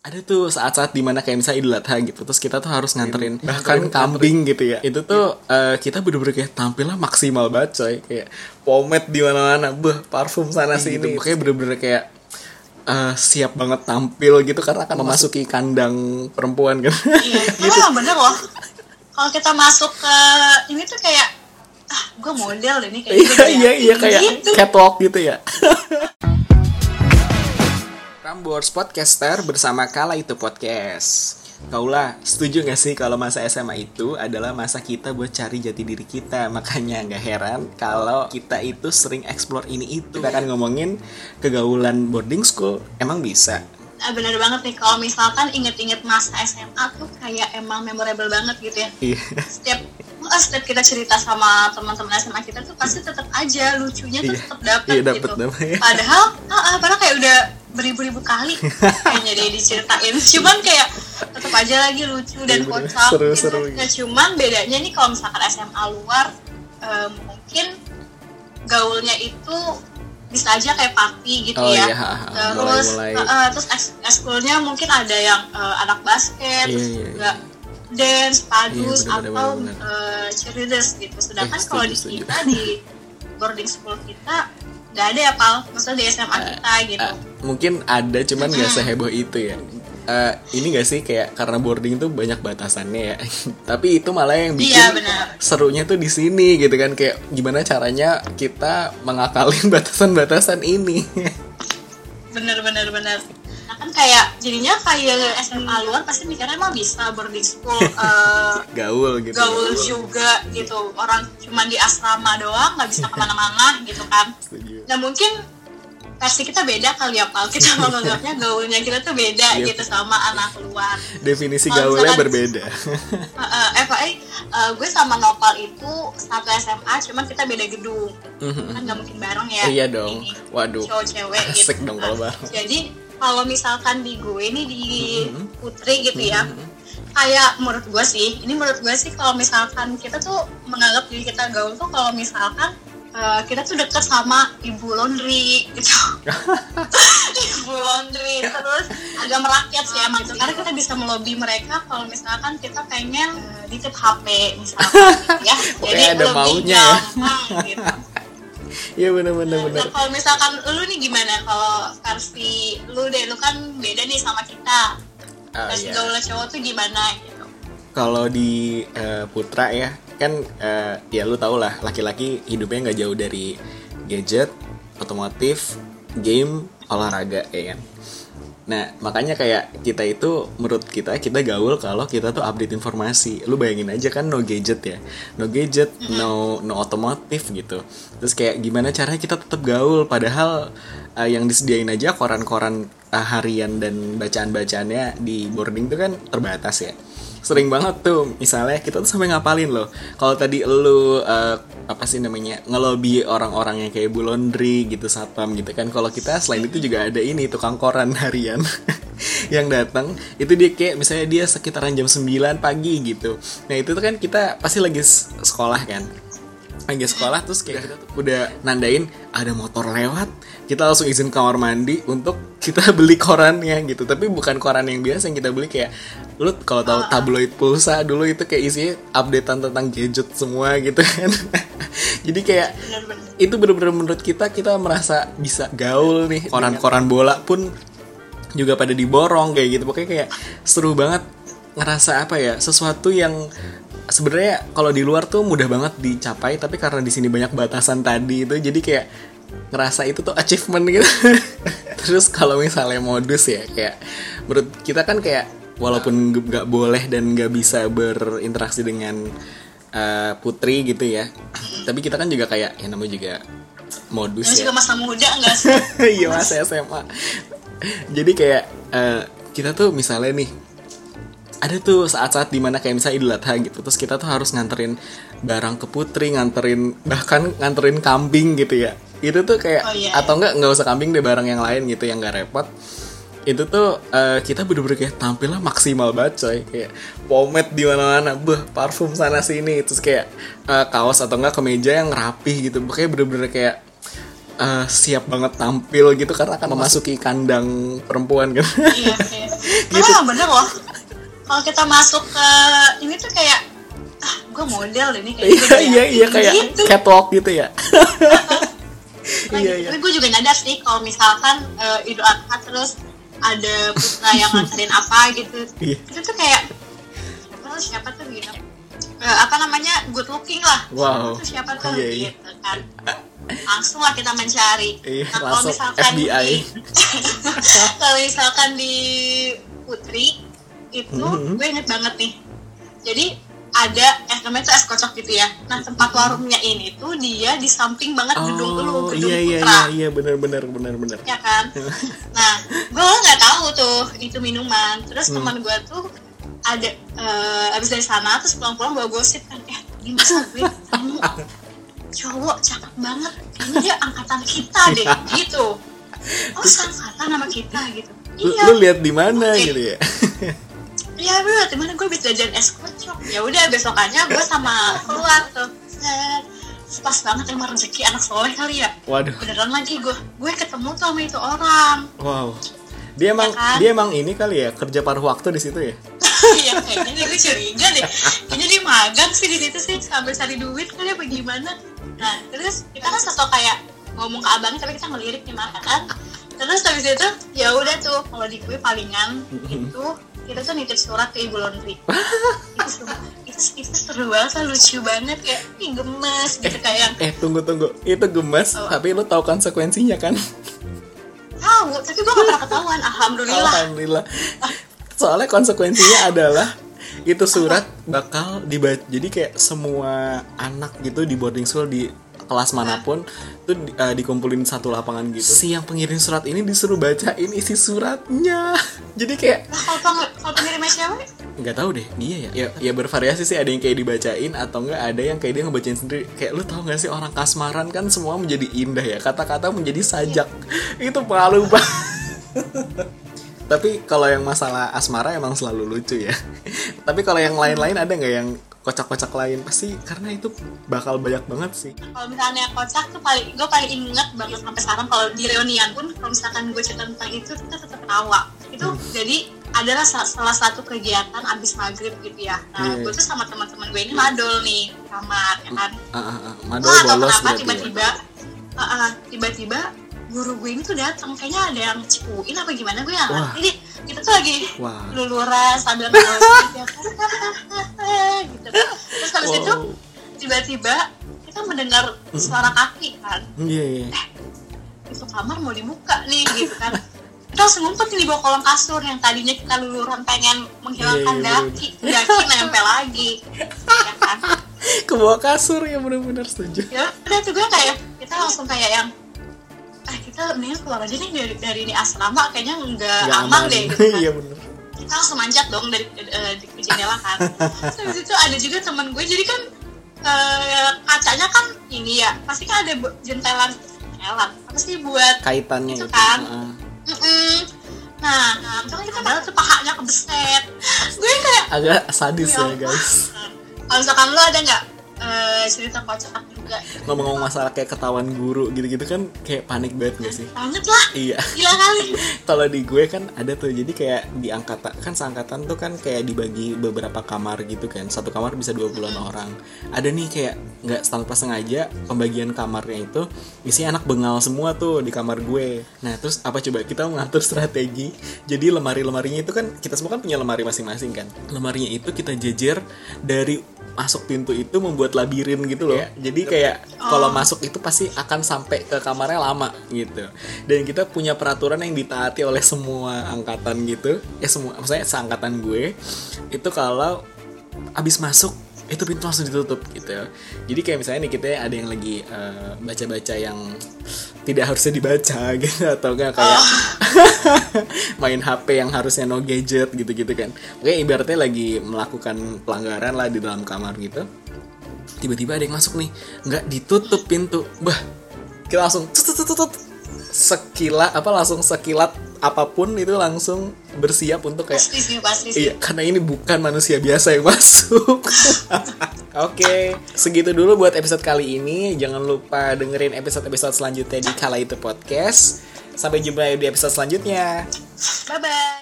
ada tuh saat-saat di mana kayak misalnya Idul Adha gitu terus kita tuh harus nganterin bahkan kambing. gitu ya. Itu tuh eh, kita bener-bener kayak tampilnya maksimal banget coy. Kayak pomade di mana-mana beh parfum sana sini. Kayak bener-bener kayak eh, siap banget tampil gitu karena akan memasuki kandang perempuan kan. Iya, itu emang bener loh. Kalau kita masuk ke ini tuh kayak ah gue model deh nih kayak iya iya iya kayak gitu. catwalk gitu ya Prambors Podcaster bersama Kala Itu Podcast Kaulah, setuju gak sih kalau masa SMA itu adalah masa kita buat cari jati diri kita Makanya gak heran kalau kita itu sering explore ini itu Kita akan ngomongin kegaulan boarding school, emang bisa? Ah, bener banget nih kalau misalkan inget-inget masa SMA tuh kayak emang memorable banget gitu ya. Iya Setiap ah, setiap kita cerita sama teman-teman SMA kita tuh pasti tetap aja lucunya tuh Iya. tetap dapet Iya, dapet, gitu. dapet, ya. Padahal ah, ah, padahal kayak udah beribu-ribu kali kayaknya dia diceritain. Cuman kayak tetap aja lagi lucu dan Iya, kocak gitu. Seru-seru Nah, cuman bedanya nih kalau misalkan SMA luar eh, mungkin gaulnya itu bisa aja kayak party gitu Oh ya. iya. Terus Mulai-mulai. eh, eh, terus ekskulnya mungkin ada yang eh, anak basket, Iya, terus iya, juga dance, padus Iya, atau eh, cheerleaders gitu. Sedangkan Eh, kalau di kita di boarding school kita nggak ada ya pal, maksudnya di SMA kita gitu. Ah, mungkin ada cuman gak seheboh itu ya. Eh, ini gak sih kayak karena boarding tuh banyak batasannya ya. Tapi itu malah yang bikin Iya, benar. serunya tuh di sini gitu kan. Kayak gimana caranya kita mengakalin batasan-batasan ini. Bener bener bener nah kan kayak jadinya kayak SMA luar pasti mikirnya emang bisa boarding school eh, gaul gitu gaul juga gitu. Orang cuma di asrama doang nggak bisa ke mana-mana gitu kan. Nah mungkin versi kita beda kali ya Pal kita menganggapnya gaulnya kita tuh beda Iya. gitu sama anak luar. Definisi Kalau gaulnya misalkan- berbeda. Eh, eh, eh, Pak, eh, eh, gue sama Nopal itu satu SMA cuman kita beda gedung. Kan nggak mungkin bareng ya. Iya dong. Ini, waduh. cowok cewek gitu asik dong kalau bareng. Jadi kalau misalkan di gue nih di Mm-hmm. Putri gitu ya kayak menurut gue sih ini menurut gue sih kalau misalkan kita tuh menganggap diri kita gaul tuh kalau misalkan eh, kita tuh deket sama ibu laundry gitu. Ibu laundry terus agak merakyat sih emang itu karena kita bisa melobi mereka kalau misalkan kita pengen eh, nitip HP misalkan gitu ya. Pokoknya ada lebih maunya ya. gampang gitu iya bener-bener Nah, bener kalau misalkan lu nih gimana kalau versi lu deh, lu kan beda nih sama kita. Ah, Versi iya. cowok tuh gimana gitu. kalau di eh, Putra ya kan eh, ya lu tau lah laki-laki hidupnya nggak jauh dari gadget otomotif game olahraga ya kan nah makanya kayak kita itu menurut kita kita gaul kalau kita tuh update informasi. Lu bayangin aja kan no gadget ya. No gadget no no otomotif gitu. Terus kayak gimana caranya kita tetap gaul? Padahal eh, yang disediain aja koran-koran eh, harian dan bacaan-bacaannya di boarding tuh kan terbatas ya sering banget tuh misalnya kita tuh sampai ngapalin loh. Kalau tadi lu eh, apa sih namanya ngelobi orang-orang yang kayak Bu Laundry gitu satpam gitu kan. Kalau kita selain itu juga ada ini tukang koran harian yang datang. Itu dia kayak misalnya dia sekitaran jam 9 pagi gitu. Nah itu tuh kan kita pasti lagi sekolah kan lagi sekolah terus kayak kita tuh udah nandain ada motor lewat. Kita langsung izin kamar mandi untuk kita beli korannya gitu. Tapi bukan koran yang biasa yang kita beli kayak lu kalau tahu tabloid pulsa dulu itu kayak isinya updatean tentang gadget semua gitu kan. Jadi kayak itu bener-bener menurut kita kita merasa bisa gaul nih. Koran-koran bola pun juga pada diborong kayak gitu. Pokoknya kayak seru banget ngerasa apa ya sesuatu yang sebenarnya kalau di luar tuh mudah banget dicapai tapi karena di sini banyak batasan tadi itu jadi kayak ngerasa itu tuh achievement gitu. Terus kalau misalnya modus ya kayak menurut kita kan kayak walaupun nggak boleh dan nggak bisa berinteraksi dengan eh, putri gitu ya tapi kita kan juga kayak ya namanya juga modus Lu ya. juga masa muda enggak sih? iya masa SMA jadi kayak eh, kita tuh misalnya nih ada tuh saat-saat di mana kayak misalnya Idul Adha gitu terus kita tuh harus nganterin barang ke putri nganterin bahkan nganterin kambing gitu ya. Itu tuh kayak Oh, iya, atau enggak nggak usah kambing deh barang yang lain gitu yang nggak repot. Itu tuh eh, kita bener-bener kayak tampilnya maksimal banget coy. Kayak pomade di mana-mana beh parfum sana sini. Terus kayak eh, kaos atau enggak kemeja yang rapih gitu. Pokoknya bener-bener kayak eh, siap banget tampil gitu karena akan memasuki kandang perempuan kan. Iya iya. Karena emang bener loh kalau kita masuk ke ini tuh kayak ah gue model ini kayak iya iya iya kayak gitu. catwalk gitu ya Nah, iya gitu. iya Tapi gue juga nyadar sih kalau misalkan eh, Idul Adha terus ada putra yang nganterin apa gitu. Iya. Itu tuh kayak siapa tuh siapa tuh gitu. Eh, apa namanya good looking lah. Wow. Itu siapa tuh Iya, iya. gitu kan. Langsung lah kita mencari. Iya, nah, kalau misalkan FBI. di kalau misalkan di Putri itu Mhm. gue inget banget nih. Jadi ada eh namanya tuh es kocok gitu ya. Nah tempat warungnya ini tuh dia di samping banget gedung lu, oh gedung iya iya Putra. iya iya benar benar benar benar. Ya kan? Nah gue nggak tahu tuh itu minuman. Terus Hmm. teman gue tuh ada eh, abis dari sana terus pulang-pulang bawa gosip kan. Eh di masa gue ketemu cowok cakep banget. Ini dia angkatan kita deh gitu. Oh seangkatan sama kita gitu. Lu, iya. lu lihat di mana Oke. gitu ya iya bro di mana gue bisa jajan es kocok ya udah besokannya gue sama keluar tuh. Pas banget emang rezeki anak soleh kali ya. Waduh. Beneran lagi gue gue ketemu tuh sama itu orang. Wow. Dia emang Ya kan? dia emang ini kali ya kerja paruh waktu di situ ya? Iya kayaknya dia gue curiga deh. Kayaknya dia magang sih di situ sih Sambil cari duit kali apa gimana. Nah terus kita kan sosok kayak Ngomong ke abangnya tapi kita ngelirik gimana kan Terus habis itu ya udah tuh Kalau di gue palingan itu Kita tuh nitip surat ke ibu laundry itu, seru, itu, itu seru banget lucu banget Kayak ih gemes gitu kayak eh tunggu tunggu. Itu gemes Apa? tapi lu tahu konsekuensinya kan? Tahu tapi gue gak pernah ketahuan. Alhamdulillah. Alhamdulillah. Soalnya konsekuensinya adalah itu surat bakal dibaca jadi kayak semua anak gitu di boarding school di kelas mana pun tuh di- eh, dikumpulin satu lapangan gitu. Si yang pengirim surat ini disuruh bacain isi suratnya. Jadi kayak Nah kalau peng- pengirimnya cewek nggak tahu deh dia ya. Ya ya bervariasi sih ada yang kayak dibacain atau enggak ada yang kayak dia ngebacain sendiri. Kayak lu tau gak sih orang kasmaran kan semua menjadi indah ya? Kata-kata menjadi sajak. Itu malu banget. Tapi kalau yang masalah asmara emang selalu lucu ya. Tapi kalau yang lain-lain ada nggak yang kocak-kocak lain? Pasti karena itu bakal banyak banget sih. Kalau misalnya kocak tuh paling gue paling inget banget sampai sekarang kalau di reunian pun kalau misalkan gue cerita tentang itu kita tetap tawa itu Hmm. jadi adalah sa- salah satu kegiatan abis maghrib gitu ya. Nah Iya. gue tuh sama teman-teman gue ini madol nih kamar ya kan? Ah, ah. gue madol tahu bolos kenapa ya. tiba-tiba ah, ah, tiba-tiba guru gue ini tuh datang. Kayaknya ada yang cipuin apa gimana? Gue ngerti jadi kita tuh lagi Wah. luluran sambil nangis gitu gitu. Terus habis itu Wow. tiba-tiba kita mendengar suara kaki kan. Iya iya. Itu kamar mau dibuka nih gitu kan kita langsung ngumpet nih di bawah kolong kasur yang tadinya kita luluran pengen menghilangkan Iya, iya, daki. daki nempel lagi. Ya kan? Ke bawah kasur ya bener-bener setuju. Ya udah tuh gue kayak kita langsung kayak yang ah kita mendingan keluar aja nih dari, dari ini asrama kayaknya nggak Nggak aman deh gitu kan. Iya bener. Kita langsung manjat dong dari eh, di di jendela kan. Terus itu ada juga teman gue jadi kan eh, kacanya kan ini ya pasti kan ada jentelan jentelan. Apa sih buat kaitannya Itu itu, kan. ah. Mm-mm. nah nah itu kan kita padahal tuh pahanya kebeset. Gue kayak agak sadis Ya guys. Kalau misalkan lo ada nggak eh, cerita kocak juga. Ngomong-ngomong masalah kayak ketahuan guru gitu-gitu kan kayak panik banget gak sih? Banget lah. Iya. Gila kali. Kalau di gue kan ada tuh jadi kayak di angkatan kan seangkatan tuh kan kayak dibagi beberapa kamar gitu kan. Satu kamar bisa 20-an orang. Ada nih kayak nggak tanpa sengaja pembagian kamarnya itu isinya anak bengal semua tuh di kamar gue. Nah terus apa coba? Kita mengatur strategi. Jadi lemari-lemarinya itu kan kita semua kan punya lemari masing-masing kan. Lemarinya itu kita jejer dari masuk pintu itu membuat labirin gitu loh. Jadi kayak kalau masuk itu pasti akan sampai ke kamarnya lama gitu. Dan kita punya peraturan yang ditaati oleh semua angkatan gitu. Ya semua maksudnya seangkatan gue. Itu kalau abis masuk itu pintu langsung ditutup gitu. Jadi kayak misalnya nih kita ada yang lagi eh, baca-baca yang tidak harusnya dibaca gitu atau enggak kayak main HP yang harusnya no gadget gitu-gitu kan. Oke ibaratnya lagi melakukan pelanggaran lah di dalam kamar gitu. Tiba-tiba ada yang masuk nih nggak ditutup pintu. Bah kita langsung tut, tut, tut, tut. sekilat apa langsung sekilat apa pun itu langsung bersiap untuk kayak pasti sih pasti sih Iya, karena ini bukan manusia biasa yang masuk. Oke, segitu dulu buat episode kali ini. Jangan lupa dengerin episode-episode selanjutnya di Kala Itu Podcast. Sampai jumpa di episode selanjutnya. bye bye